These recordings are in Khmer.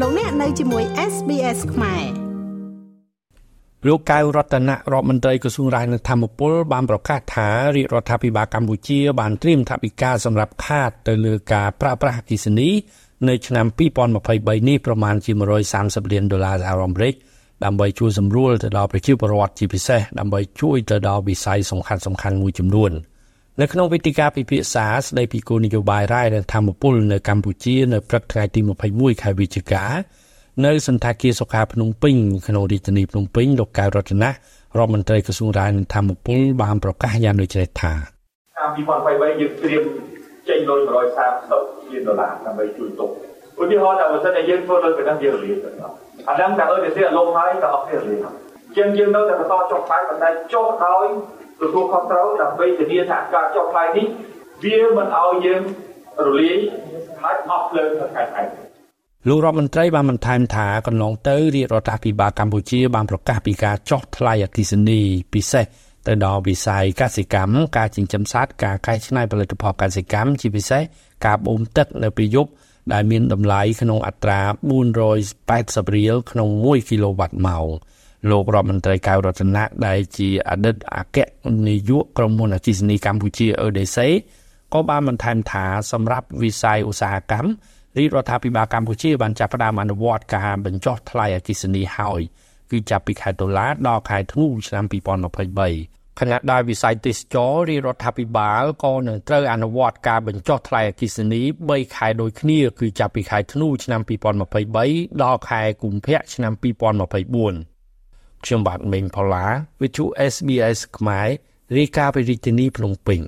លោកអ្នកនៅជាមួយ SBS ខ្មែរលោកកៅរតនៈរដ្ឋមន្ត្រីក្រសួងរាយនឹងធម្មពលបានប្រកាសថារាជរដ្ឋាភិបាលកម្ពុជា បានត្រៀមថវិកាសម្រាប់ខាតទៅលើការប្រើប្រាស់អគ្គិសនីនៅឆ្នាំ2023នេះប្រមាណជា130លានដុល្លារសហរដ្ឋអាមេរិកដើម្បីជួយសម្រួលទៅដល់ប្រជាពលរដ្ឋជាពិសេសដើម្បីជួយទៅដល់វិស័យសំខាន់សំខាន់មួយចំនួន នៅក្នុងវេទិកាពិភាក្សាស្ដីពីគោលនយោបាយរាយរដ្ឋធម្មពលនៅកម្ពុជានៅព្រឹកថ្ងៃទី21ខែវិច្ឆិកានៅសន្តាគារសុខាភ្នំពេញក្នុងរាជធានីភ្នំពេញលោកកៅរតនៈរដ្ឋមន្ត្រីក្រសួងរាយរដ្ឋធម្មពលបានប្រកាសយ៉ាងដូចនេះថាឆ្នាំ2023យើងត្រៀមចេញលុយ130លានដុល្លារដើម្បីជួយទុកឧទាហរណ៍ថាបើសិនតែយើងធ្វើលុយប៉ុណ្ណឹងយើងរៀនទៅដល់អាហ្នឹងតែអឺតែលំហើយក៏អត់គ្នារៀនជាងយើងនៅតែបន្តចុះបាយប៉ុន្តែចុះដោយ ទទួលខុសត្រូវដើម្បីធានាថាការចុះថ្លៃនេះវាមិនឲ្យយើងរលាយហើយអស់ភ្លើងទៅថ្ងៃថ្ងៃលោករដ្ឋមន្ត្រីបានបន្ថែមថាកន្លងទៅរាជរដ្ឋាភិបាលកម្ពុជាបានប្រកាសពីការចុះថ្លៃអគ្គិសនីពិសេសទៅដល់វិស័យកសិកម្មការចិញ្ចឹមសត្វការកែច្នៃផលិតផលកសិកម្មជាពិសេសការបូមទឹកនៅពេលយប់ដែលមានតម្លៃក្នុងអត្រា480រៀលក្នុង1គីឡូវ៉ាត់ម៉ោង លោករដ្ឋមន្ត្រីកៅរតនៈដែលជាអតីតអគ្គនាយកក្រុមហ៊ុនអគ្គិសនីកម្ពុជា EDC ក៏បានបន្ថែមថាសម្រាប់វិស័យឧស្សាហកម្មរាជរដ្ឋាភិបាលកម្ពុជាបានចាប់ផ្ដើមអនុវត្តការបញ្ចុះថ្លៃអគ្គិសនីហើយគឺចាប់ពីខែតុលាដល់ខែធ្នូឆ្នាំ2023ខណៈដែលវិស័យទេសចររាជរដ្ឋាភិបាលក៏នឹងត្រូវអនុវត្តការបញ្ចុះថ្លៃអគ្គិសនី3ខែដូចគ្នាគឺចាប់ពីខែធ្នូឆ្នាំ2023ដល់ខែកុម្ភៈឆ្នាំ2024 ខ្ញុំបាទមេងផល្លា With SBS ខ្មែររាយការណ៍ពីរាជធានីភ្នំពេញ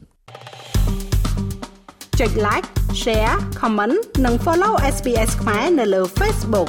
ចុច like share comment និង follow SBS ខ្មែរនៅលើ Facebook